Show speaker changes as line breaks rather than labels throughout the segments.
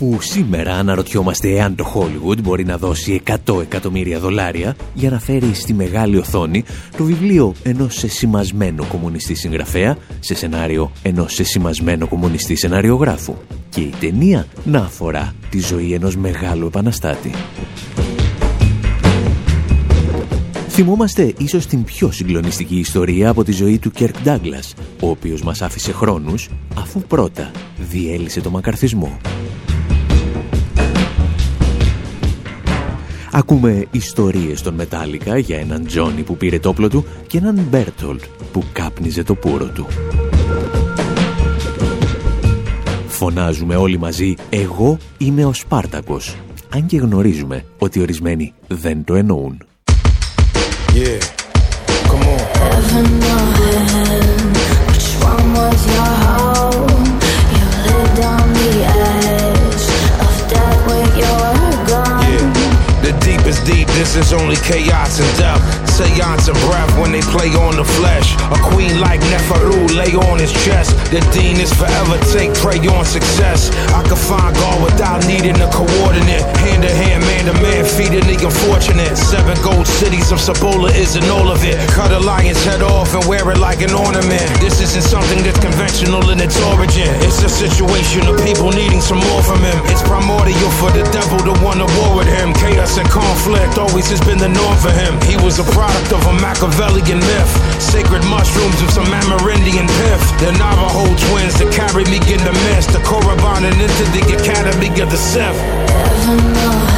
Όπου σήμερα αναρωτιόμαστε εάν το Hollywood μπορεί να δώσει 100 εκατομμύρια δολάρια για να φέρει στη μεγάλη οθόνη το βιβλίο ενός σεσημασμένου κομμουνιστή συγγραφέα σε σενάριο ενός σεσημασμένου κομμουνιστή σεναριογράφου και η ταινία να αφορά τη ζωή ενός μεγάλου επαναστάτη. Θυμόμαστε ίσως την πιο συγκλονιστική ιστορία από τη ζωή του Κέρκ Ντάγκλας, ο οποίος μας άφησε χρόνους αφού πρώτα διέλυσε το μακαρθισμό. Ακούμε ιστορίες των Μετάλλικα για έναν Τζόνι που πήρε το όπλο του και έναν Μπέρτολτ που κάπνιζε το πουρο του. Φωνάζουμε όλοι μαζί «Εγώ είμαι ο Σπάρτακος», αν και γνωρίζουμε ότι ορισμένοι δεν το εννοούν. Yeah. Come This is only chaos and death. Seance and breath when they play on the flesh. A queen like Neferu lay on his chest. The dean is forever take prey on success. I can find God without needing a coordinate. Hand to hand, man the unfortunate. Seven gold cities of Sabola isn't all of it. Cut a lion's head off and wear it like an ornament. This isn't something that's conventional in its origin. It's a situation of people needing some more from him. It's primordial for the devil to want to war with him. Chaos and conflict always has been the norm for him. He was a product of a Machiavellian myth. Sacred mushrooms of some Amerindian piff. The Navajo twins that carried me in the mist. The Korriban and into the academy of the Sith. Never know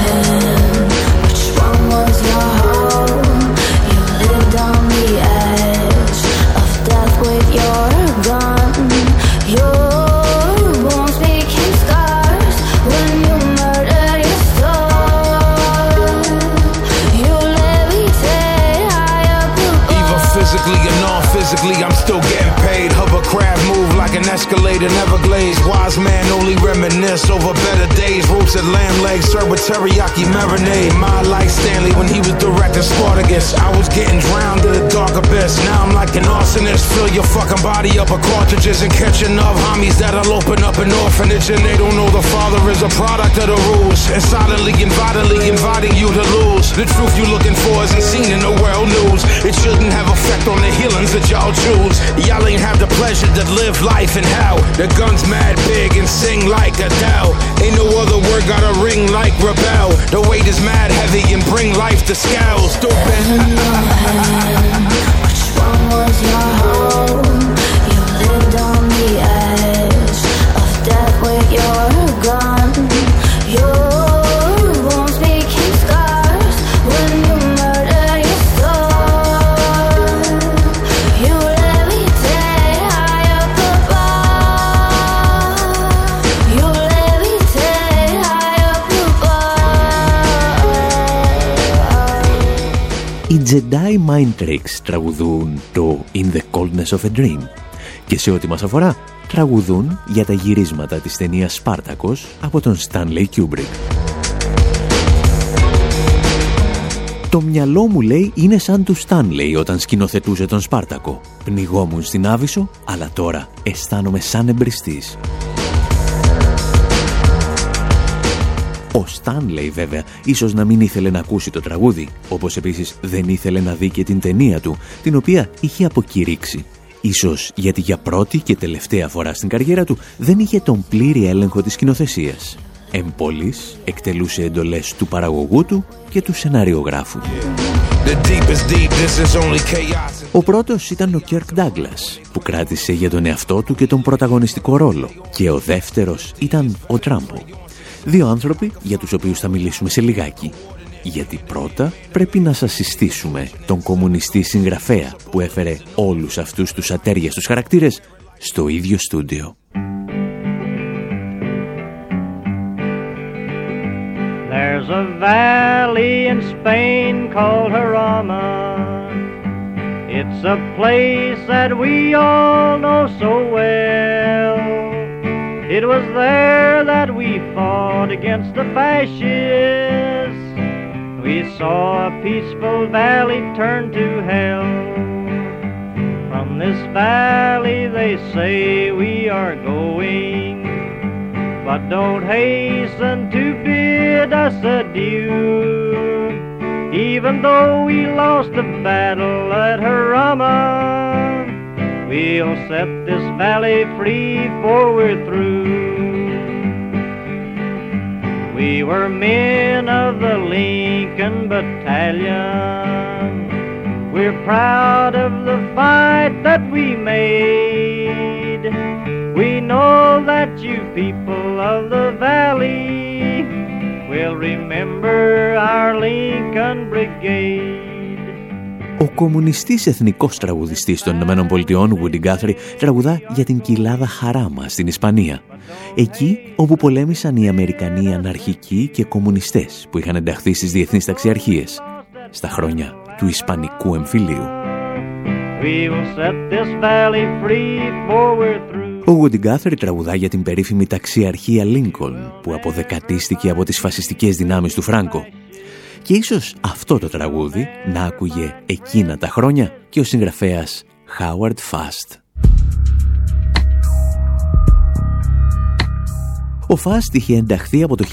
Podcast like an escalator, never glaze. Wise man only reminisce over better days. Roasted lamb legs, served with teriyaki marinade. My like Stanley when he was directing Spartacus. I was getting drowned in the dark abyss. Now I'm like an arsonist. Fill your fucking body up with cartridges and catching up homies that'll open up an orphanage. And they don't know the father is a product of the rules. And silently and vitally inviting you to lose. The truth you're looking for isn't seen in the world news. It shouldn't have effect on the healings that y'all choose. Y'all ain't have the pleasure to live life in hell. The gun's mad big and sing like Adele. Ain't no other word got a ring like rebel. The weight is mad heavy and bring life to scale. Stupid. Which one was your home? Jedi Mind Tricks τραγουδούν το In the Coldness of a Dream και σε ό,τι μας αφορά τραγουδούν για τα γυρίσματα της ταινίας Σπάρτακος από τον Stanley Kubrick. Το μυαλό μου λέει είναι σαν του Stanley όταν σκηνοθετούσε τον Σπάρτακο. Πνιγόμουν στην Άβυσσο, αλλά τώρα αισθάνομαι σαν εμπριστής. Ο Στάνλεϊ βέβαια ίσως να μην ήθελε να ακούσει το τραγούδι, όπως επίσης δεν ήθελε να δει και την ταινία του, την οποία είχε αποκηρύξει. Ίσως γιατί για πρώτη και τελευταία φορά στην καριέρα του δεν είχε τον πλήρη έλεγχο της σκηνοθεσίας. Εμπολής εκτελούσε εντολές του παραγωγού του και του σεναριογράφου. Ο πρώτος ήταν ο Κέρκ Ντάγκλας, που κράτησε για τον εαυτό του και τον πρωταγωνιστικό ρόλο. Και ο δεύτερος ήταν ο Τράμπο, Δύο άνθρωποι για τους οποίους θα μιλήσουμε σε λιγάκι. Γιατί πρώτα πρέπει να σας συστήσουμε τον κομμουνιστή συγγραφέα που έφερε όλους αυτούς τους ατέριαστους χαρακτήρες στο ίδιο στούντιο. There's a valley in Spain called Jarama.
It's a place that we all know so well. It was there that we fought against the fascists. We saw a peaceful valley turn to hell. From this valley they say we are going, but don't hasten to bid us adieu. Even though we lost the battle at Harama, we'll set this valley free for we're through. We were men of the Lincoln Battalion. We're proud of the fight that we made. We know that you people of the valley
Ο κομμουνιστής εθνικός τραγουδιστής των Ηνωμένων Πολιτειών, Woody Guthrie, τραγουδά για την κοιλάδα Χαράμα στην Ισπανία. Εκεί όπου πολέμησαν οι Αμερικανοί αναρχικοί και κομμουνιστές που είχαν ενταχθεί στις διεθνείς ταξιαρχίες στα χρόνια του Ισπανικού εμφυλίου. Ο Γουντιγκάθερ τραγουδά για την περίφημη ταξιαρχία Λίνκολν που αποδεκατίστηκε από τις φασιστικές δυνάμεις του Φράγκο. Και ίσως αυτό το τραγούδι να άκουγε εκείνα τα χρόνια και ο συγγραφέας Howard Fast. Ο Φάστ είχε ενταχθεί από το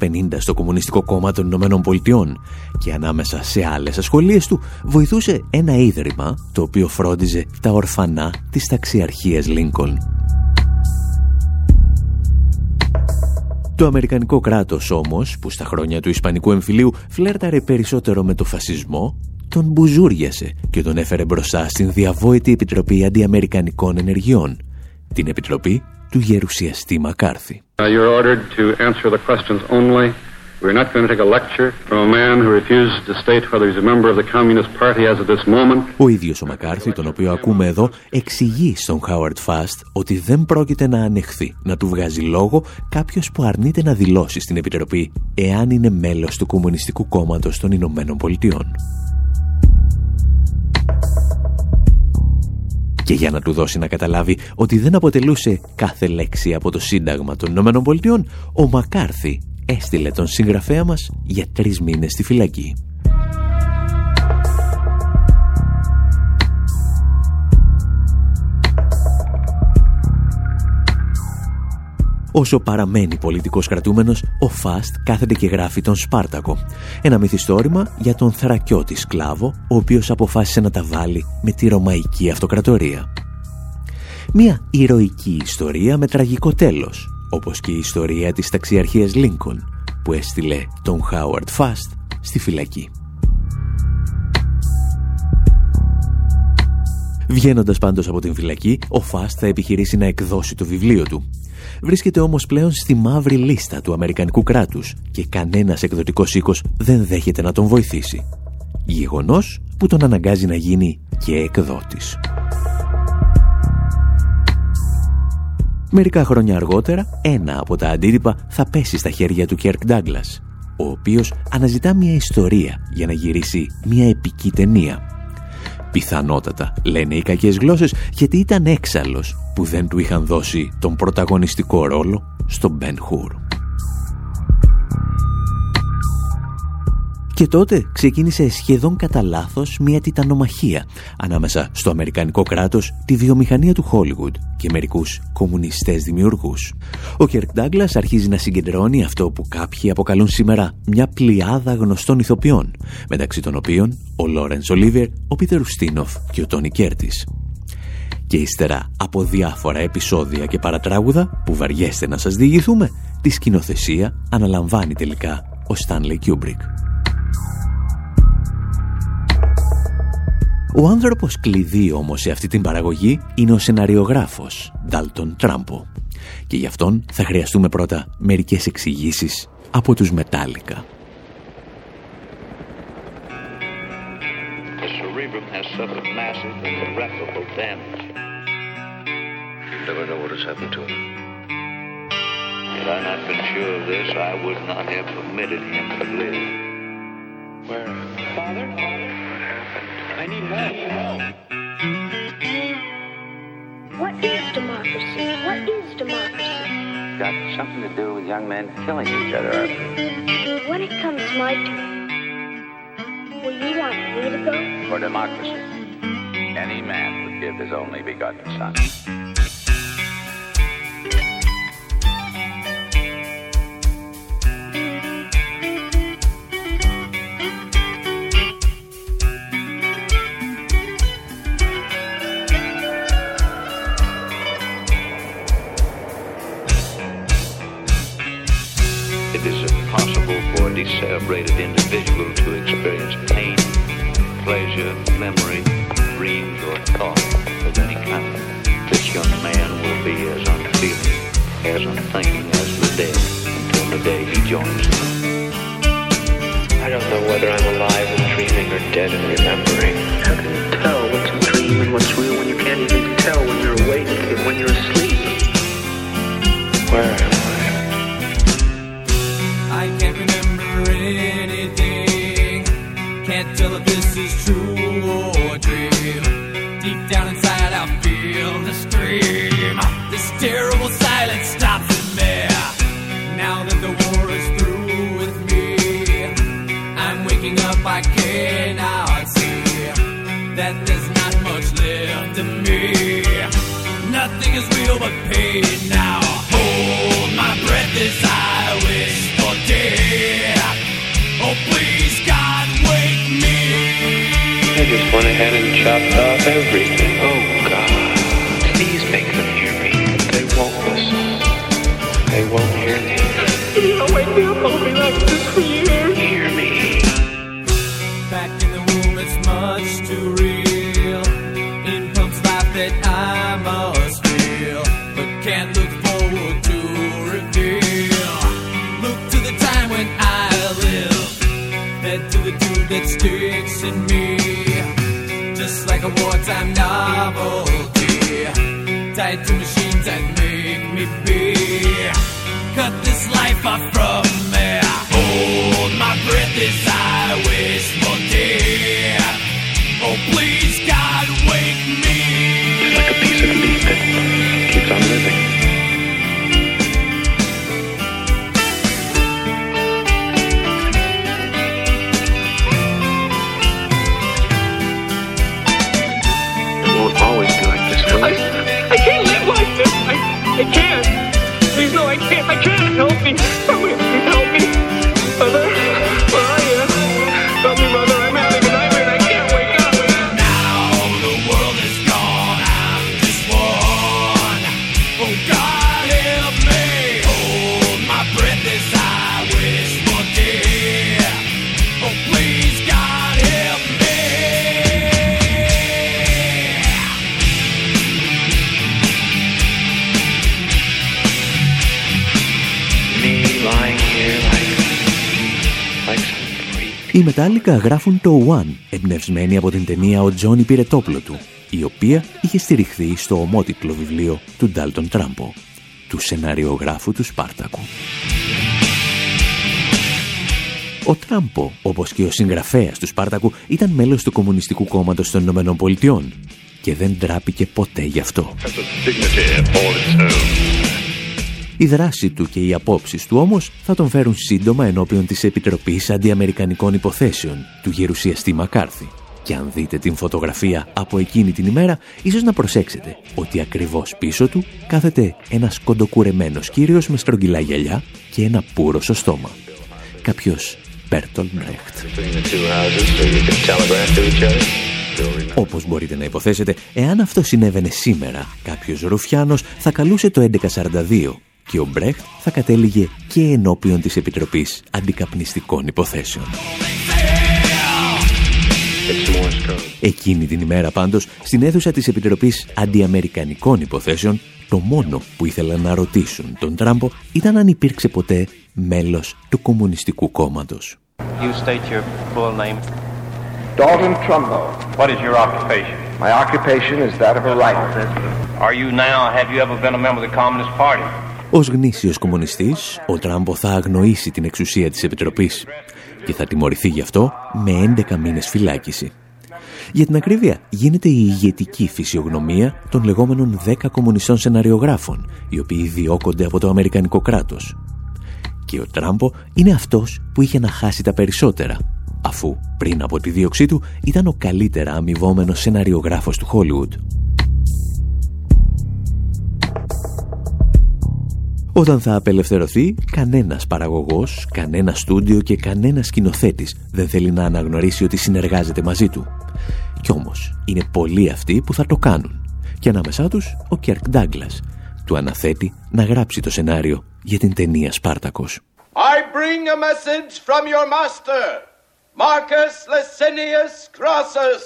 1950 στο Κομμουνιστικό Κόμμα των Ηνωμένων Πολιτειών και ανάμεσα σε άλλες ασχολίες του βοηθούσε ένα ίδρυμα το οποίο φρόντιζε τα ορφανά της ταξιαρχίας Λίνκολν. Το Αμερικανικό κράτος όμως, που στα χρόνια του Ισπανικού εμφυλίου φλέρταρε περισσότερο με το φασισμό, τον μπουζούριασε και τον έφερε μπροστά στην διαβόητη Επιτροπή Αντιαμερικανικών Ενεργειών, την Επιτροπή του Γερουσιαστή Μακάρθη. We're not going to take a lecture from a man who refuses to state whether he's a member of the Communist Party as of this moment. Ο ίδιος ο Μακάρθη, τον οποίο ακούμε εδώ, εξηγεί στον Howard Fast ότι δεν πρόκειται να ανεχθεί να του βγάζει λόγο κάποιος που αρνείται να δηλώσει στην Επιτροπή εάν είναι μέλος του Κομμουνιστικού Κόμματος των Ηνωμένων Πολιτειών. Και για να του δώσει να καταλάβει ότι δεν αποτελούσε κάθε λέξη από το Σύνταγμα των Ηνωμένων Πολιτειών, ο Μακάρθη έστειλε τον συγγραφέα μας για τρεις μήνες στη φυλακή. Όσο παραμένει πολιτικός κρατούμενος, ο Φάστ κάθεται και γράφει τον Σπάρτακο. Ένα μυθιστόρημα για τον θρακιώτη σκλάβο, ο οποίος αποφάσισε να τα βάλει με τη Ρωμαϊκή Αυτοκρατορία. Μια ηρωική ιστορία με τραγικό τέλος, όπως και η ιστορία της ταξιαρχίας Λίνκον, που έστειλε τον Χάουαρτ Φάστ στη φυλακή. Βγαίνοντας πάντως από την φυλακή, ο Φάστ θα επιχειρήσει να εκδώσει το βιβλίο του. Βρίσκεται όμως πλέον στη μαύρη λίστα του Αμερικανικού κράτους και κανένας εκδοτικός οίκος δεν δέχεται να τον βοηθήσει. Γεγονός που τον αναγκάζει να γίνει και εκδότης. Μερικά χρόνια αργότερα, ένα από τα αντίτυπα θα πέσει στα χέρια του Κέρκ Ντάγκλας, ο οποίος αναζητά μια ιστορία για να γυρίσει μια επική ταινία. Πιθανότατα, λένε οι κακές γλώσσες, γιατί ήταν έξαλλος που δεν του είχαν δώσει τον πρωταγωνιστικό ρόλο στο Μπεν Χουρ. Και τότε ξεκίνησε σχεδόν κατά λάθος μια τιτανομαχία ανάμεσα στο Αμερικανικό κράτος, τη βιομηχανία του Χόλιγουντ και μερικούς κομμουνιστές δημιουργούς. Ο Κερκ Ντάγκλας αρχίζει να συγκεντρώνει αυτό που κάποιοι αποκαλούν σήμερα μια πλειάδα γνωστών ηθοποιών, μεταξύ των οποίων ο Λόρενς Ολίβιε, ο Πίτερ Ουστίνοφ και ο Τόνι Κέρτης. Και ύστερα από διάφορα επεισόδια και παρατράγουδα που βαριέστε να σας διηγηθούμε, τη σκηνοθεσία αναλαμβάνει τελικά ο Στάνλεϊ Κιούμπρικ. Ο άνθρωπος κλειδί όμως σε αυτή την παραγωγή είναι ο σεναριογράφος Dalton Τράμπο. Και γι' αυτόν θα χρειαστούμε πρώτα μερικές εξηγήσεις από τους Μετάλλικα. Had I not been sure of this, I would not have permitted him to live. Where? Father? What happened?
I need more.
What is democracy? What is democracy?
Got something to do with young men killing each other.
When it comes my turn, will you want me to go?
For democracy, any man would give his only begotten son.
Celebrated individual to experience pain, pleasure, memory, dreams, or thought of any kind. This young man will be as unfeeling, as unthinking as the dead until the day he joins them.
I don't know whether I'm alive and dreaming or dead and remembering.
How can you tell what's a dream and what's real when you can't even tell when you're awake and when you're asleep?
Where
tell this is true
just went ahead and chopped off everything. Oh, God. Please make them hear me. They won't listen. They won't hear me.
Don't wake me up. I'll be like this for years.
Hear me.
Novelty. Tied to machines that make me be. Cut this life off
Οι Metallica γράφουν το One, εμπνευσμένοι από την ταινία «Ο Τζόνι πήρε το όπλο του», η οποία είχε στηριχθεί στο ομότιτλο βιβλίο του Ντάλτον Τράμπο, του σεναριογράφου του Σπάρτακου. Ο Τράμπο, όπως και ο συγγραφέας του Σπάρτακου, ήταν μέλος του Κομμουνιστικού Κόμματος των Ηνωμένων Πολιτειών και δεν τράπηκε ποτέ γι' αυτό. Η δράση του και οι απόψεις του όμως θα τον φέρουν σύντομα ενώπιον της Επιτροπής Αντιαμερικανικών Υποθέσεων του γερουσιαστή Μακάρθη. Και αν δείτε την φωτογραφία από εκείνη την ημέρα, ίσως να προσέξετε ότι ακριβώς πίσω του κάθεται ένας κοντοκουρεμένος κύριος με στρογγυλά γυαλιά και ένα πουρο στο στόμα. Κάποιος Μπέρτολ Μπρέχτ. Όπως μπορείτε να υποθέσετε, εάν αυτό συνέβαινε σήμερα, κάποιος Ρουφιάνος θα καλούσε το 1142 και ο Μπρέχτ θα κατέληγε και ενώπιον της Επιτροπής Αντικαπνιστικών Υποθέσεων. Εκείνη την ημέρα πάντως, στην αίθουσα της Επιτροπής Αντιαμερικανικών Υποθέσεων, το μόνο που ήθελαν να ρωτήσουν τον Τράμπο ήταν αν υπήρξε ποτέ μέλος του Κομμουνιστικού Κόμματος.
You state your full name.
Dalton Trumbo.
What is your occupation?
My occupation is that of a writer.
Are you now, have you ever been a member of the Communist Party?
Ως γνήσιος κομμουνιστής, ο Τράμπο θα αγνοήσει την εξουσία της Επιτροπής και θα τιμωρηθεί γι' αυτό με 11 μήνες φυλάκιση. Για την ακρίβεια, γίνεται η ηγετική φυσιογνωμία των λεγόμενων 10 κομμουνιστών σεναριογράφων, οι οποίοι διώκονται από το Αμερικανικό κράτος. Και ο Τράμπο είναι αυτός που είχε να χάσει τα περισσότερα, αφού πριν από τη δίωξή του ήταν ο καλύτερα αμοιβόμενος σεναριογράφος του Χόλιουντ. Όταν θα απελευθερωθεί, κανένας παραγωγός, κανένα στούντιο και κανένα σκηνοθέτης δεν θέλει να αναγνωρίσει ότι συνεργάζεται μαζί του. Κι όμως, είναι πολλοί αυτοί που θα το κάνουν. Και ανάμεσά τους, ο Κέρκ Ντάγκλας. Του αναθέτει να γράψει το σενάριο για την ταινία Σπάρτακος.
I bring a message from your master, Marcus Licinius Crassus,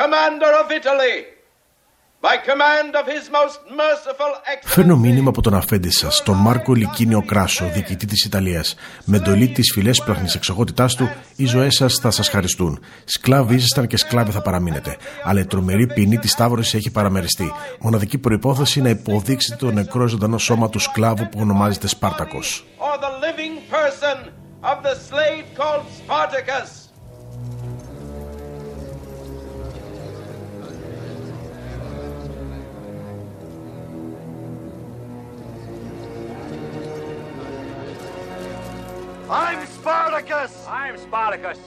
commander of Italy.
Φέρνω μήνυμα από τον αφέντη σας, τον Μάρκο Λικίνιο Κράσο, διοικητή της Ιταλίας. Με εντολή της φιλέσπραχνη εξοχότητάς του, οι ζωές σας θα σας χαριστούν. Σκλάβοι ήσασταν και σκλάβοι θα παραμείνετε. Αλλά η τρομερή ποινή της Σταύρωσης έχει παραμεριστεί. Μοναδική προπόθεση να υποδείξετε το νεκρό ζωντανό σώμα του σκλάβου που ονομάζεται Σπάρτακος.
I'm Spartacus! I'm Spartacus!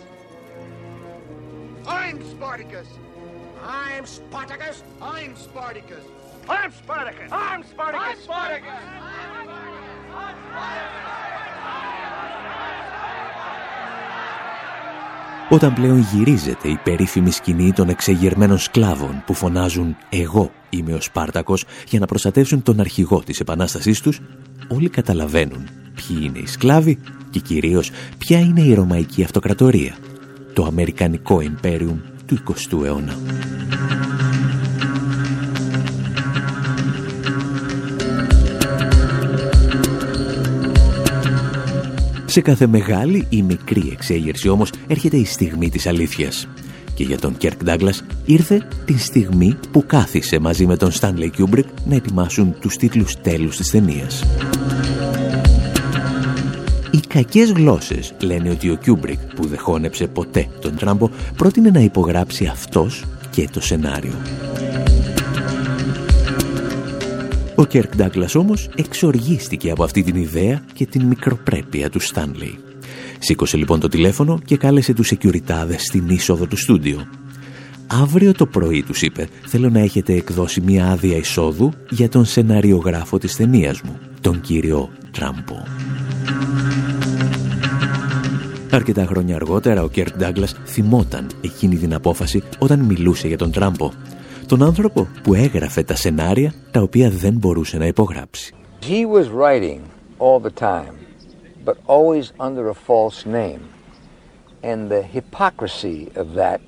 I'm Spartacus! I'm Spartacus! I'm Spartacus! I'm Spartacus! I'm Spartacus! I'm Spartacus!
Όταν πλέον γυρίζεται η περίφημη σκηνή των εξεγερμένων σκλάβων που φωνάζουν «Εγώ είμαι ο Σπάρτακος» για να προστατεύσουν τον αρχηγό της επανάστασής τους, όλοι καταλαβαίνουν ποιοι είναι οι σκλάβοι και κυρίως ποια είναι η Ρωμαϊκή Αυτοκρατορία, το Αμερικανικό Ιμπέριουμ του 20ου αιώνα. Σε κάθε μεγάλη ή μικρή εξέγερση όμως έρχεται η στιγμή της αλήθειας. Και για τον Κέρκ Ντάγκλας ήρθε τη στιγμή που κάθισε μαζί με τον Στάνλεϊ Κιούμπρικ να ετοιμάσουν τους τίτλους τέλους της ταινίας. Οι κακές γλώσσες λένε ότι ο Κιούμπρικ που δεν χώνεψε ποτέ τον Τράμπο πρότεινε να υπογράψει αυτός και το σενάριο. Ο Κέρκ Ντάγκλας όμως εξοργίστηκε από αυτή την ιδέα και την μικροπρέπεια του Στάνλεϊ. Σήκωσε λοιπόν το τηλέφωνο και κάλεσε τους σεκιουριτάδες στην είσοδο του στούντιο. «Αύριο το πρωί», τους είπε, «θέλω να έχετε εκδώσει μια άδεια εισόδου για τον σεναριογράφο της ταινίας μου, τον κύριο Τράμπο». Αρκετά χρόνια αργότερα ο Κέρκ Ντάγκλας θυμόταν εκείνη την απόφαση όταν μιλούσε για τον Τράμπο. Τον άνθρωπο που έγραφε τα σενάρια τα οποία δεν μπορούσε να υπογράψει.
He was writing all the time, but always under a false name. And the hypocrisy of that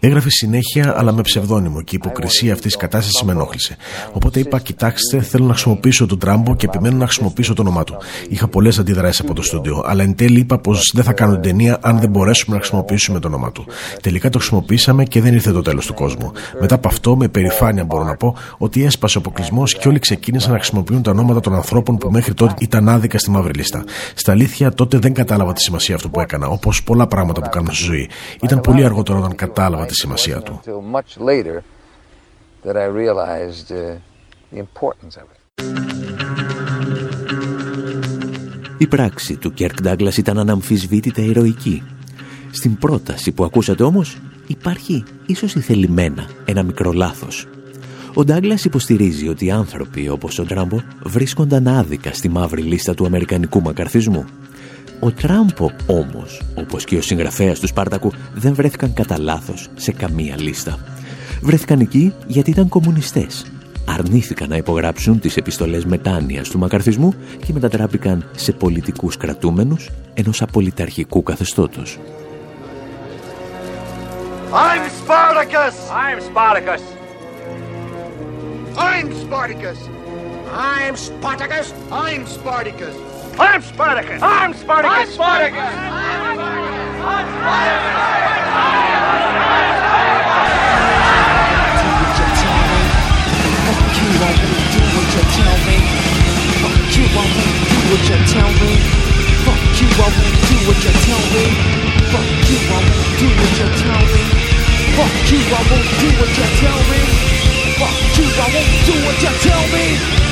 Έγραφε συνέχεια, αλλά με ψευδόνυμο και η υποκρισία αυτής της κατάστασης με ενόχλησε. Οπότε είπα: Κοιτάξτε, θέλω να χρησιμοποιήσω τον Τράμπο και επιμένω να χρησιμοποιήσω το όνομά του. Είχα πολλές αντιδράσεις από το στούντιο, αλλά εν τέλει είπα πως δεν θα κάνω την ταινία αν δεν μπορέσουμε να χρησιμοποιήσουμε το όνομά του. Τελικά το χρησιμοποιήσαμε και δεν ήρθε το τέλος του κόσμου. Μετά από αυτό, με περηφάνεια μπορώ να πω ότι έσπασε ο αποκλεισμός και όλοι ξεκίνησαν να χρησιμοποιούν τα ονόματα των ανθρώπων που μέχρι τότε ήταν άδικα στη μαύρη λίστα. Στα αλήθεια, τότε δεν κατάλαβα τη σημασία αυτού που έκανα, όπως πολλά πράγματα που κάνουμε στη ζωή. Ήταν πολύ αργότερο όταν κατάλαβα τη σημασία του.
Η πράξη του Κέρκ Ντάγκλας ήταν αναμφισβήτητα ηρωική. Στην πρόταση που ακούσατε όμως υπάρχει ίσως ηθελημένα ένα μικρό λάθος. Ο Ντάγκλας υποστηρίζει ότι οι άνθρωποι όπως ο Τράμπο βρίσκονταν άδικα στη μαύρη λίστα του αμερικανικού μακαρθισμού ο Τράμπο όμως, όπως και ο συγγραφέας του Σπάρτακου, δεν βρέθηκαν κατά λάθος σε καμία λίστα. Βρέθηκαν εκεί γιατί ήταν κομμουνιστές. Αρνήθηκαν να υπογράψουν τις επιστολές μετάνοιας του μακαρθισμού και μετατράπηκαν σε πολιτικούς κρατούμενους ενός απολυταρχικού καθεστώτος.
I'm Spartacus! I'm Spartacus! I'm Spartacus! I'm Spartacus! I'm Spartacus! I'm Spartacus! I'm Spartacus! I'm Spartacus! I'm Spartacus! I'm Spartacus!
You won't do what you tell me. Fuck you, I won't do what you tell me. Fuck you, I won't do what you tell me. Fuck you, I won't do what you tell me. Fuck you, I won't do what you tell me. Fuck you, I won't do what you tell me.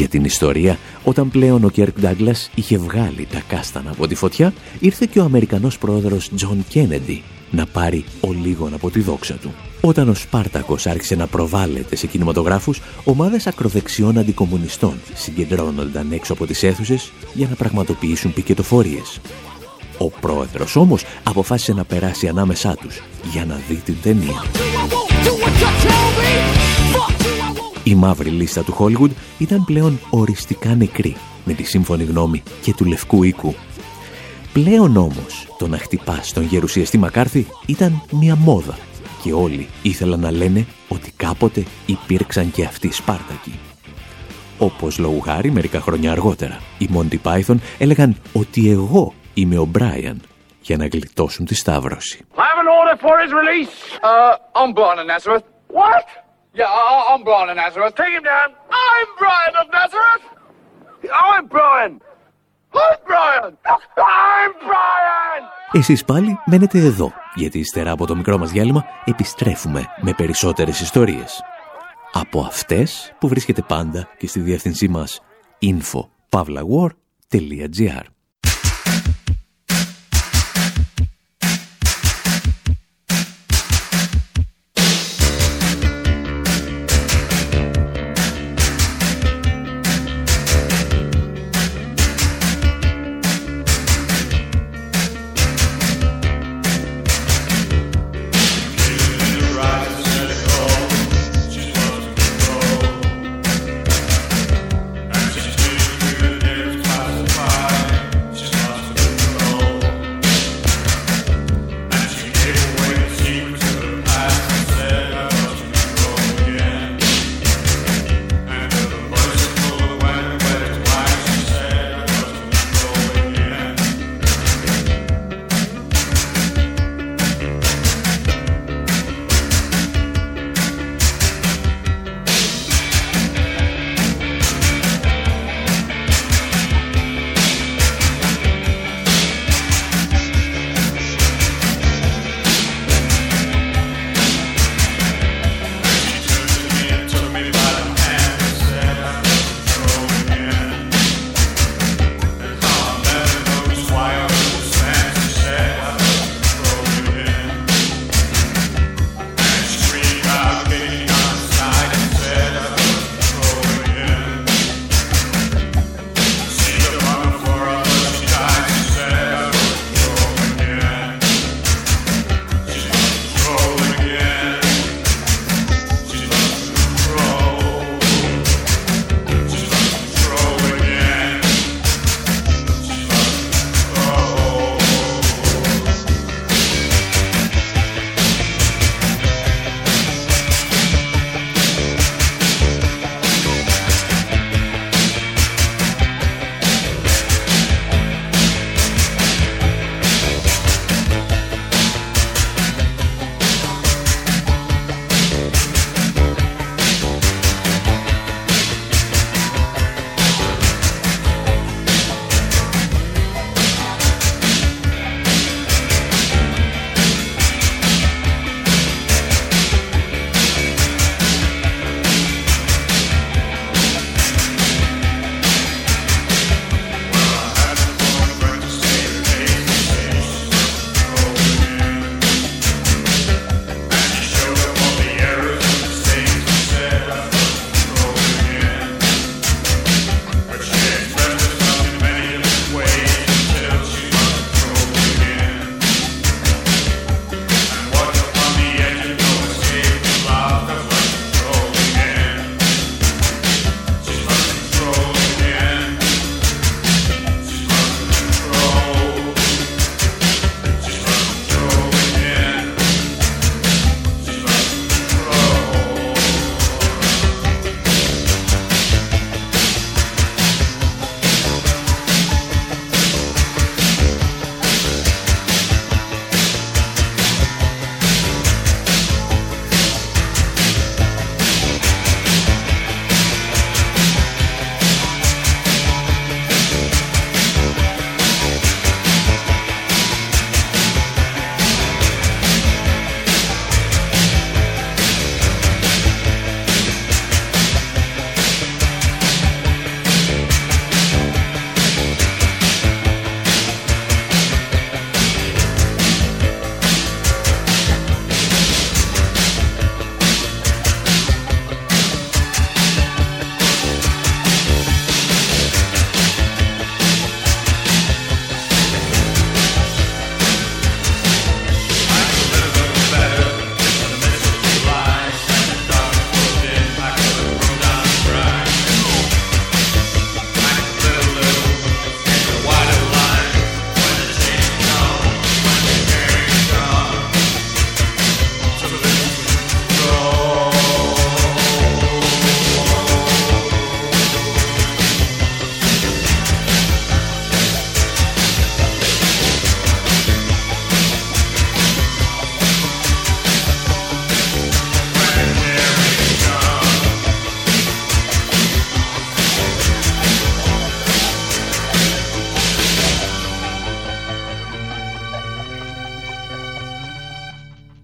Για την ιστορία, όταν πλέον ο Κέρκ Ντάγκλας είχε βγάλει τα κάστανα από τη φωτιά, ήρθε και ο Αμερικανός πρόεδρος Τζον Κένεντι να πάρει ο λίγον από τη δόξα του. Όταν ο Σπάρτακος άρχισε να προβάλλεται σε κινηματογράφους, ομάδες ακροδεξιών αντικομουνιστών συγκεντρώνονταν έξω από τις αίθουσες για να πραγματοποιήσουν πικετοφορίες. Ο πρόεδρος όμως αποφάσισε να περάσει ανάμεσά τους για να δει την ταινία. Η μαύρη λίστα του Hollywood ήταν πλέον οριστικά νεκρή με τη σύμφωνη γνώμη και του Λευκού Οίκου. Πλέον όμως το να χτυπάς τον γερουσιαστή Μακάρθη ήταν μια μόδα και όλοι ήθελαν να λένε ότι κάποτε υπήρξαν και αυτοί Σπάρτακοι. Όπως λόγου χάρη μερικά χρόνια αργότερα, οι Monty Python έλεγαν ότι εγώ είμαι ο Μπράιαν για να γλιτώσουν τη Σταύρωση.
I have an order for his release. Uh, I'm Brian of Nazareth. What? Yeah, I- I'm Brian of Nazareth. Take him down. I'm Brian of Nazareth. I'm Brian. I'm Brian. I'm Brian.
Εσείς πάλι μένετε εδώ, γιατί ύστερα από το μικρό μας διάλειμμα επιστρέφουμε με περισσότερες ιστορίες. Από αυτές που βρίσκεται πάντα και στη διεύθυνσή μας info.pavlawar.gr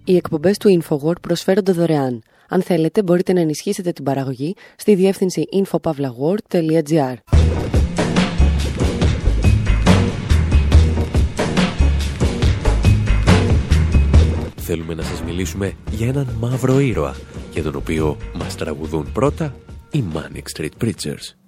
Οι εκπομπές του InfoWord προσφέρονται δωρεάν. Αν θέλετε μπορείτε να ενισχύσετε την παραγωγή στη διεύθυνση infopavlagor.gr
Θέλουμε να σας μιλήσουμε για έναν μαύρο ήρωα για τον οποίο μας τραγουδούν πρώτα οι Manic Street Preachers.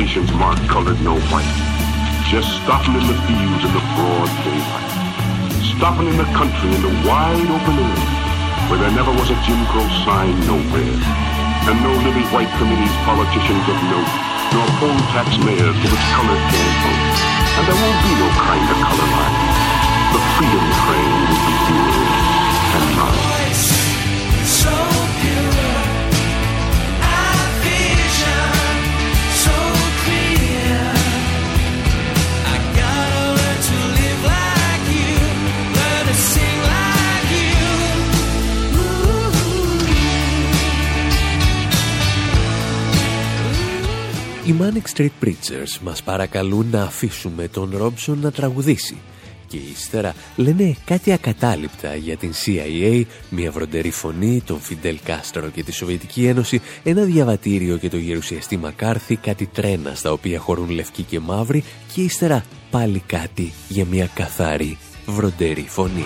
Stations marked colored, no white. Just stopping in the fields in the broad daylight. Stopping in the country in the wide open air, where there never was a Jim Crow sign nowhere. And no living white committees, politicians of note, nor poll tax mayors to which color can't vote. And there won't be no kind of color line. The freedom train will be yours
Οι Manic Street Preachers μας παρακαλούν να αφήσουμε τον Ρόμψον να τραγουδήσει και ύστερα λένε κάτι ακατάληπτα για την CIA, μια βροντερή φωνή, τον Φιντέλ Κάστρο και τη Σοβιετική Ένωση, ένα διαβατήριο και το γερουσιαστή Μακάρθη, κάτι τρένα στα οποία χωρούν λευκοί και μαύροι και ύστερα πάλι κάτι για μια καθαρή βροντερή φωνή.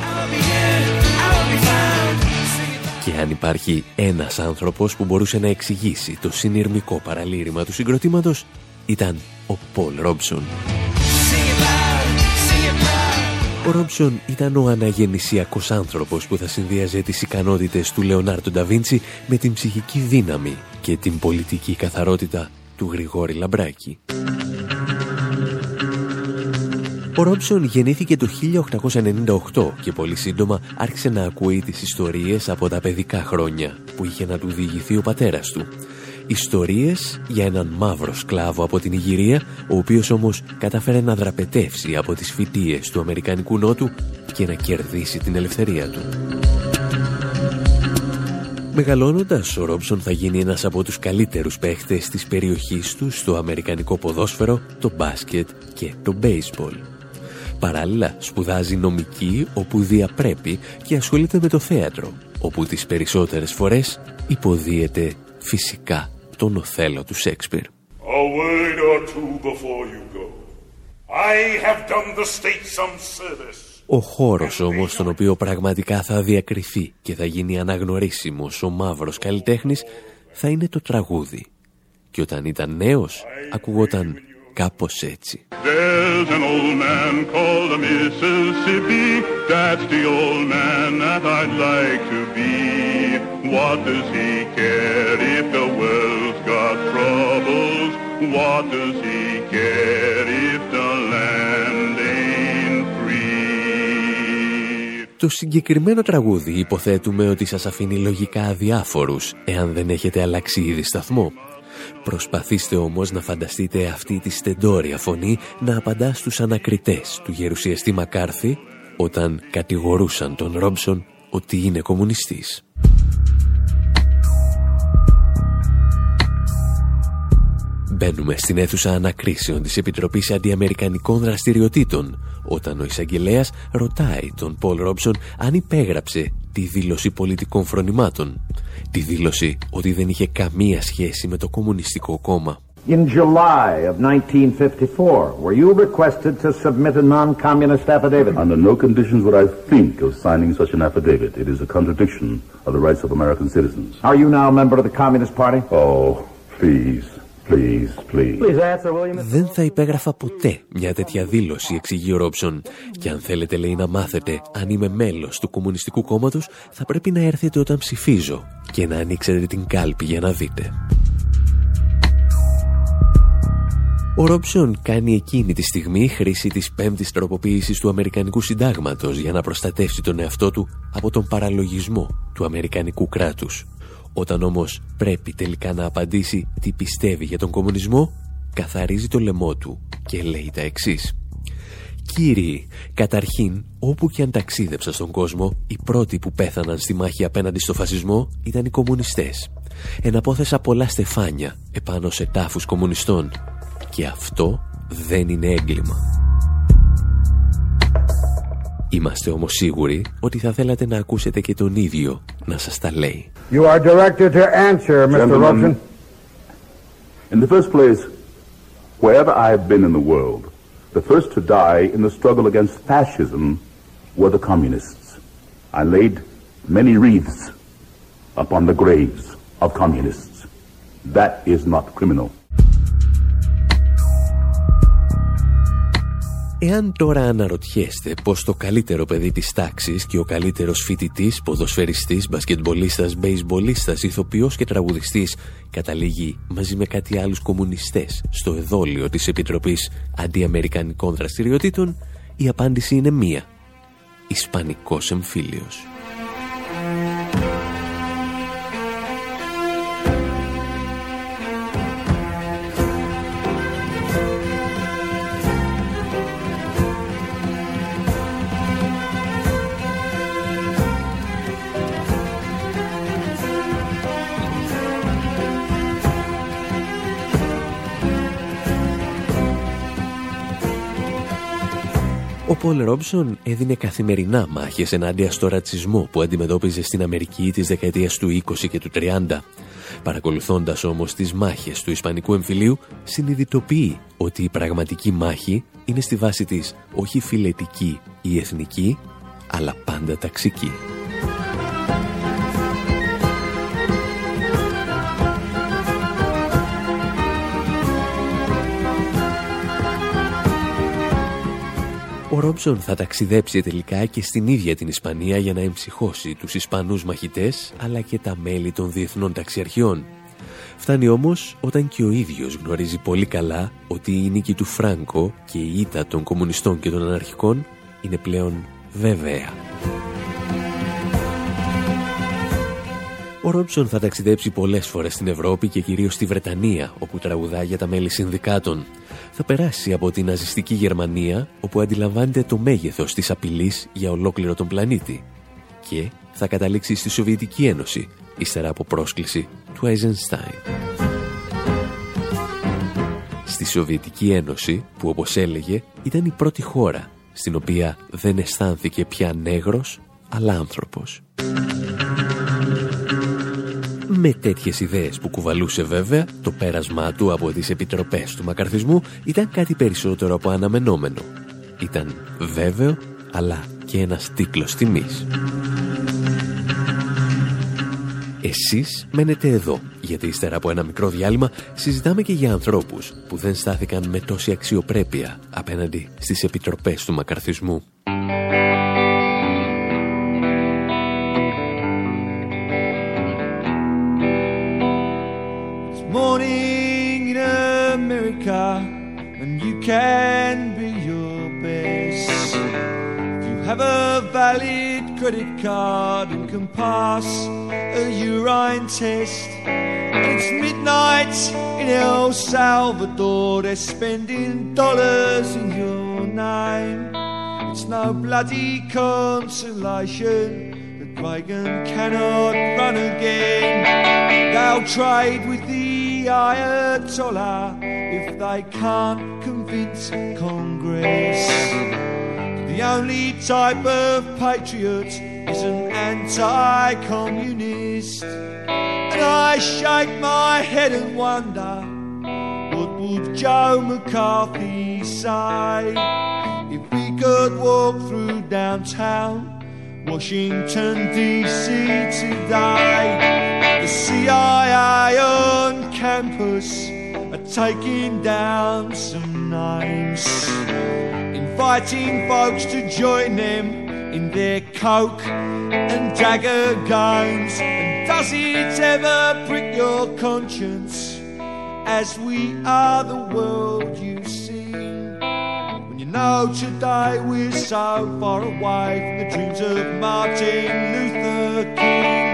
Και αν υπάρχει ένας άνθρωπος που μπορούσε να εξηγήσει το συνειρμικό παραλήρημα του συγκροτήματος, ήταν ο Πολ Ρόμψον. Ο Ρόμψον ήταν ο αναγεννησιακός άνθρωπος που θα συνδυάζε τις ικανότητες του Λεωνάρντο Νταβίντσι με την ψυχική δύναμη και την πολιτική καθαρότητα του Γρηγόρη Λαμπράκη. Ο Ρόμψον γεννήθηκε το 1898 και πολύ σύντομα άρχισε να ακούει τις ιστορίες από τα παιδικά χρόνια που είχε να του διηγηθεί ο πατέρας του. Ιστορίες για έναν μαύρο σκλάβο από την Ιγυρία, ο οποίος όμως καταφέρε να δραπετεύσει από τις φυτίες του Αμερικανικού Νότου και να κερδίσει την ελευθερία του.
Μεγαλώνοντας, ο Ρόμψον θα γίνει ένας από τους καλύτερους παίχτες της περιοχής του στο αμερικανικό ποδόσφαιρο, το μπάσκετ και το μπέισμπολ. Παράλληλα, σπουδάζει νομική όπου διαπρέπει και ασχολείται με το θέατρο, όπου τις περισσότερες φορές υποδίεται φυσικά τον Οθέλο του Σέξπιρ.
A word or two before you go. I have done the state some service.
Ο χώρος όμως στον οποίο πραγματικά θα διακριθεί και θα γίνει αναγνωρίσιμος ο μαύρος καλλιτέχνης θα είναι το τραγούδι. Και όταν ήταν νέος ακουγόταν κάπως έτσι.
There's an old man called the Mississippi. That's the old man that I'd like to be. What does he care if the world's got troubles? What does he care if the land ain't free?
Το συγκεκριμένο τραγούδι υποθέτουμε ότι σας αφήνει λογικά αδιάφορους εάν δεν έχετε αλλάξει ήδη σταθμό. Προσπαθήστε όμως να φανταστείτε αυτή τη στεντόρια φωνή να απαντά στους ανακριτές του γερουσιαστή Μακάρθη όταν κατηγορούσαν τον Ρόμψον ότι είναι κομμουνιστής. Μπαίνουμε στην αίθουσα ανακρίσεων της Επιτροπής Αντιαμερικανικών Δραστηριοτήτων όταν ο εισαγγελέας ρωτάει τον Πολ Ρόμψον αν υπέγραψε τη δήλωση πολιτικών φρονημάτων. Τη δήλωση ότι δεν είχε καμία σχέση με το Κομμουνιστικό Κόμμα.
In July of 1954, were you requested to submit a non-communist affidavit?
Under no conditions would I think of signing such an affidavit. It is a contradiction of the rights of American citizens.
Are you now a member of the Communist Party?
Oh, please, please, please.
Please answer, William.
Δεν θα υπέγραφα ποτέ μια τέτοια δήλωση, εξηγεί ο Ρόψον. Και αν θέλετε, λέει, να μάθετε αν είμαι μέλος του Κομμουνιστικού Κόμματος, θα πρέπει να έρθετε όταν ψηφίζω και να ανοίξετε την κάλπη για να δείτε. Ο Ρόψον κάνει εκείνη τη στιγμή χρήση της πέμπτης τροποποίησης του Αμερικανικού Συντάγματος για να προστατεύσει τον εαυτό του από τον παραλογισμό του Αμερικανικού κράτους. Όταν όμως πρέπει τελικά να απαντήσει τι πιστεύει για τον κομμουνισμό, καθαρίζει το λαιμό του και λέει τα εξής. Κύριοι, καταρχήν, όπου και αν ταξίδεψα στον κόσμο, οι πρώτοι που πέθαναν στη μάχη απέναντι στο φασισμό ήταν οι κομμουνιστές. Εναπόθεσα πολλά στεφάνια επάνω σε τάφους κομμουνιστών και αυτό δεν είναι έγκλημα. Είμαστε όμως σίγουροι ότι θα θέλατε να ακούσετε και τον ίδιο να σας τα λέει.
You are directed to answer, Mr.
Gentlemen,
Robson.
In the first place, wherever I have been in the world, the first to die in the struggle against fascism were the communists. I laid many wreaths upon the graves of communists. That is not criminal.
Εάν τώρα αναρωτιέστε πως το καλύτερο παιδί της τάξης και ο καλύτερος φοιτητής, ποδοσφαιριστής, μπασκετμπολίστας, μπέισμπολίστας, ηθοποιός και τραγουδιστής καταλήγει μαζί με κάτι άλλους κομμουνιστές στο εδόλιο της Επιτροπής Αντιαμερικανικών Δραστηριοτήτων, η απάντηση είναι μία. Ισπανικός εμφύλιος. Ο Πολ Ρόμψον έδινε καθημερινά μάχες ενάντια στο ρατσισμό που αντιμετώπιζε στην Αμερική της δεκαετίας του 20 και του 30. Παρακολουθώντας όμως τις μάχες του Ισπανικού εμφυλίου, συνειδητοποιεί ότι η πραγματική μάχη είναι στη βάση της όχι φιλετική ή εθνική, αλλά πάντα ταξική. Ο Ρόμψον θα ταξιδέψει τελικά και στην ίδια την Ισπανία για να εμψυχώσει τους Ισπανούς μαχητές αλλά και τα μέλη των διεθνών ταξιαρχιών. Φτάνει όμως όταν και ο ίδιος γνωρίζει πολύ καλά ότι η νίκη του Φράνκο και η ήττα των κομμουνιστών και των αναρχικών είναι πλέον βέβαια. Ο Ρόμψον θα ταξιδέψει πολλές φορές στην Ευρώπη και κυρίως στη Βρετανία, όπου τραγουδά για τα μέλη συνδικάτων. Θα περάσει από την ναζιστική Γερμανία, όπου αντιλαμβάνεται το μέγεθος της απειλής για ολόκληρο τον πλανήτη. Και θα καταλήξει στη Σοβιετική Ένωση, ύστερα από πρόσκληση του Eisenstein. Στη Σοβιετική Ένωση, που όπως έλεγε ήταν η πρώτη χώρα στην οποία δεν αισθάνθηκε πια νέγρος, αλλά άνθρωπος. Με τέτοιες ιδέες που κουβαλούσε βέβαια, το πέρασμά του από τις επιτροπές του μακαρθισμού ήταν κάτι περισσότερο από αναμενόμενο. Ήταν βέβαιο, αλλά και ένας τίτλος τιμής. Εσείς μένετε εδώ, γιατί ύστερα από ένα μικρό διάλειμμα συζητάμε και για ανθρώπους που δεν στάθηκαν με τόση αξιοπρέπεια απέναντι στις επιτροπές του μακαρθισμού.
Can be your best. If you have a valid credit card and can pass a urine test, it's midnight in El Salvador, they're spending dollars in your name. It's no bloody consolation that Reagan cannot run again. They'll trade with the Ayatollah if they can't convince Congress. The only type of patriot is an anti-communist. And I shake my head and wonder, what would Joe McCarthy say if we could walk through downtown Washington DC today? The CIA on campus are taking down some names, inviting folks to join them in their coke and dagger games. And does it ever prick your conscience as we are the world you see? When you know today we're so far away from the dreams of Martin Luther King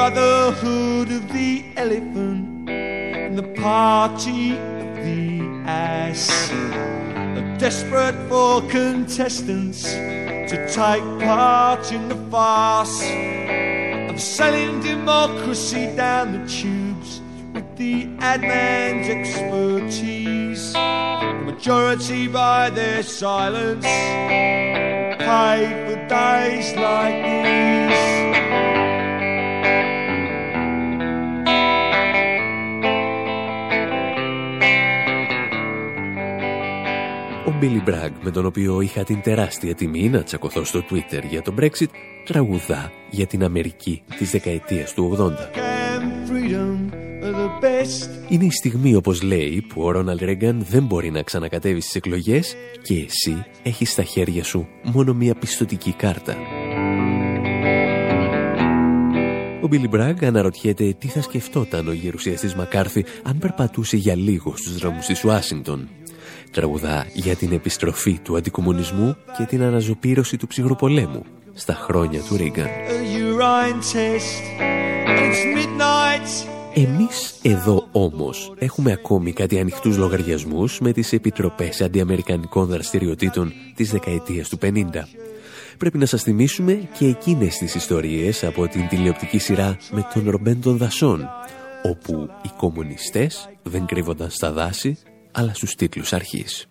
brotherhood of the elephant and the party of the ass are desperate for contestants to take part in the farce of selling democracy down the tubes with the adman's expertise. The majority by their silence paid for days like these.
Billy Bragg, με τον οποίο είχα την τεράστια τιμή να τσακωθώ στο Twitter για το Brexit, τραγουδά για την Αμερική της δεκαετίας του 80. Είναι η στιγμή, όπως λέει, που ο Ρόναλντ Ρέγκαν δεν μπορεί να ξανακατέβει στις εκλογές και εσύ έχεις στα χέρια σου μόνο μία πιστοτική κάρτα. Ο Μπίλι Μπραγκ αναρωτιέται τι θα σκεφτόταν ο γερουσιαστής Μακάρθη αν περπατούσε για λίγο στους δρόμους της Ουάσιγκτον. Τραγουδά για την επιστροφή του αντικομουνισμού και την αναζωπήρωση του ψυχροπολέμου στα χρόνια του Ρίγκαν. Εμείς εδώ όμως έχουμε ακόμη κάτι ανοιχτούς λογαριασμούς με τις επιτροπές αντιαμερικανικών δραστηριοτήτων της δεκαετίας του 50. Πρέπει να σας θυμίσουμε και εκείνες τις ιστορίες από την τηλεοπτική σειρά με τον Ρομπέν των Δασών, όπου οι κομμουνιστές δεν κρύβονταν στα δάση, αλλά στους τίτλους αρχής.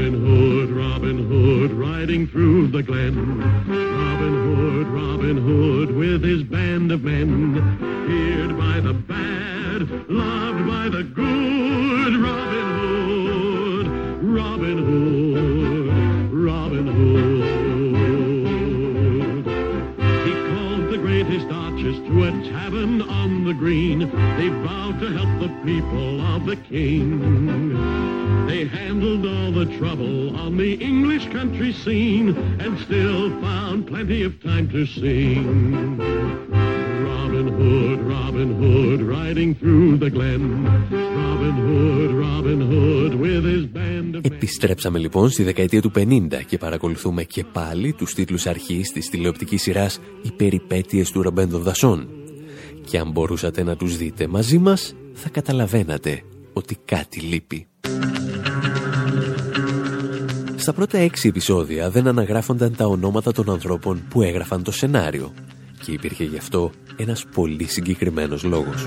Robin Hood, Robin Hood, riding through the glen. Robin Hood, Robin Hood, with his band of men, feared by the bad, loved by the good. Robin Hood, Robin Hood, Robin Hood. To a tavern on the green. They vowed to help the people of the king. They handled all the trouble on the English country scene and still found plenty of time to sing. Robin Hood, Robin Hood, riding through the glen. Robin Hood, Robin Hood, with his band of
Επιστρέψαμε λοιπόν στη δεκαετία του 50 και παρακολουθούμε και πάλι τους τίτλους αρχής της τηλεοπτικής σειράς «Οι περιπέτειες του Ρομπέν των Δασών». Και αν μπορούσατε να τους δείτε μαζί μας, θα καταλαβαίνατε ότι κάτι λείπει. Στα πρώτα έξι επεισόδια δεν αναγράφονταν τα ονόματα των ανθρώπων που έγραφαν το σενάριο και υπήρχε γι' αυτό ένας πολύ συγκεκριμένος λόγος.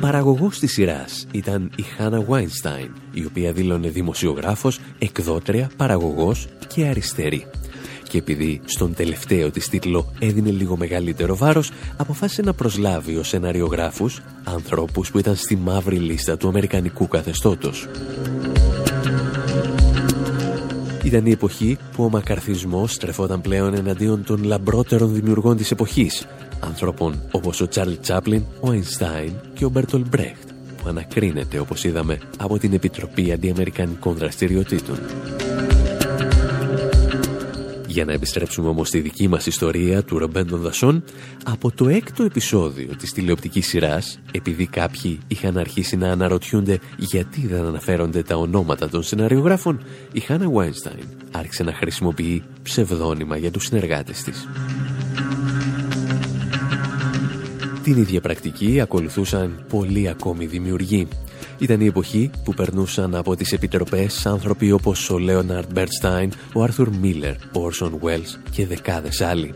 Παραγωγός της σειράς ήταν η Χάνα Βάινστάιν, η οποία δήλωνε δημοσιογράφος, εκδότρια, παραγωγός και αριστερή. Και επειδή στον τελευταίο της τίτλο έδινε λίγο μεγαλύτερο βάρος, αποφάσισε να προσλάβει ως σεναριογράφους ανθρώπους που ήταν στη μαύρη λίστα του Αμερικανικού καθεστώτος. Ήταν η εποχή που ο μακαρθισμός στρεφόταν πλέον εναντίον των λαμπρότερων δημιουργών της εποχής, ανθρώπων όπως ο Τσάρλ Τσάπλιν, ο Αϊνστάιν και ο Μπέρτολ Μπρέχτ, που ανακρίνεται όπως είδαμε από την Επιτροπή Αντιαμερικανικών Δραστηριοτήτων. Για να επιστρέψουμε όμως στη δική μας ιστορία του Ρομπέν των Δασών, από το έκτο επεισόδιο της τηλεοπτικής σειράς, επειδή κάποιοι είχαν αρχίσει να αναρωτιούνται γιατί δεν αναφέρονται τα ονόματα των σεναριογράφων, η Χάνα Βάινστάιν άρχισε να χρησιμοποιεί ψευδόνυμα για τους συνεργάτες της. Την ίδια πρακτική ακολουθούσαν πολλοί ακόμη δημιουργοί. Ήταν η εποχή που περνούσαν από τις επιτροπές άνθρωποι όπως ο Λέοναρντ Μπερνστάιν, ο Άρθουρ Μίλλερ, ο Όρσον Βέλς και δεκάδες άλλοι.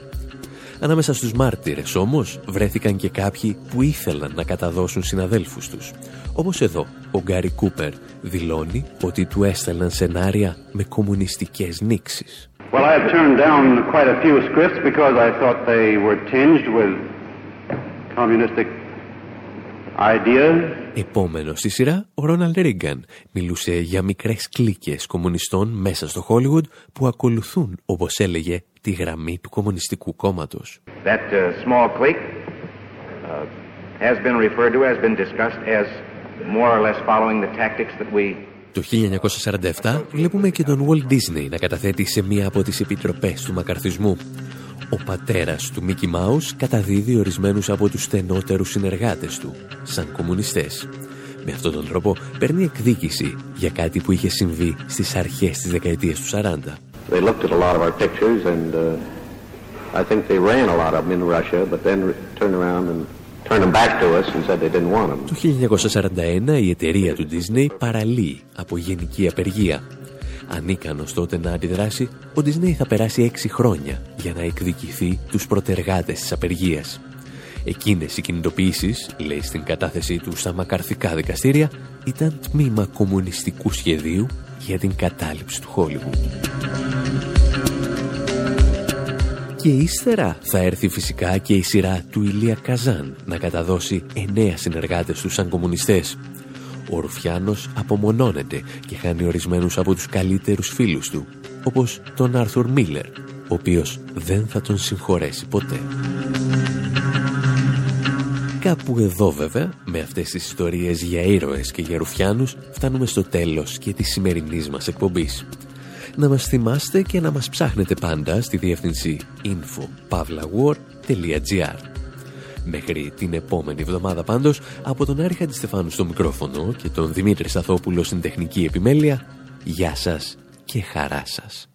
Ανάμεσα στους μάρτυρες όμως βρέθηκαν και κάποιοι που ήθελαν να καταδώσουν συναδέλφους τους. Όπως εδώ, ο Γκάρι Κούπερ δηλώνει ότι του έστελναν σενάρια με κομμουνιστικές νήξεις.
Well, I have turned down quite a few scripts because I thought they were tinged with communistic ideas.
Επόμενο στη σειρά, ο Ρόναλντ Ρίγκαν μιλούσε για μικρές κλίκες κομμουνιστών μέσα στο Χόλιγουντ που ακολουθούν, όπως έλεγε, τη γραμμή του Κομμουνιστικού Κόμματος.
That uh, small clique uh, has been referred to, has been discussed as more or less following the tactics that we
Το 1947 βλέπουμε και τον Walt Disney να καταθέτει σε μία από τις επιτροπές του μακαρθισμού. Ο πατέρας του Μίκη Μάους καταδίδει ορισμένους από τους στενότερους συνεργάτες του, σαν κομμουνιστές. Με αυτόν τον τρόπο παίρνει εκδίκηση για κάτι που είχε συμβεί στις αρχές της δεκαετίας του 40.
They looked at a lot of our pictures and uh, I think they ran a lot of them in Russia, but then turned around and turned them back to us and said they didn't want them.
Το 1941 η εταιρεία του Disney παραλύει από γενική απεργία Ανίκανος τότε να αντιδράσει, ο Disney θα περάσει έξι χρόνια για να εκδικηθεί τους προτεργάτες της απεργίας. Εκείνες οι κινητοποιήσεις, λέει στην κατάθεσή του στα μακαρθικά δικαστήρια, ήταν τμήμα κομμουνιστικού σχεδίου για την κατάληψη του Χόλιγου. Και ύστερα θα έρθει φυσικά και η σειρά του Ηλία Καζάν να καταδώσει εννέα συνεργάτες του σαν κομμουνιστές ο Ρουφιάνος απομονώνεται και χάνει ορισμένους από τους καλύτερους φίλους του, όπως τον Άρθουρ Μίλλερ, ο οποίος δεν θα τον συγχωρέσει ποτέ. Κάπου εδώ βέβαια, με αυτές τις ιστορίες για ήρωες και για Ρουφιάνους, φτάνουμε στο τέλος και της σημερινής μας εκπομπής. Να μας θυμάστε και να μας ψάχνετε πάντα στη διεύθυνση info.pavlawar.gr Μέχρι την επόμενη εβδομάδα πάντως, από τον Άρη Χαντιστεφάνου στο μικρόφωνο και τον Δημήτρη Σαθόπουλο στην τεχνική επιμέλεια, γεια σας και χαρά σας.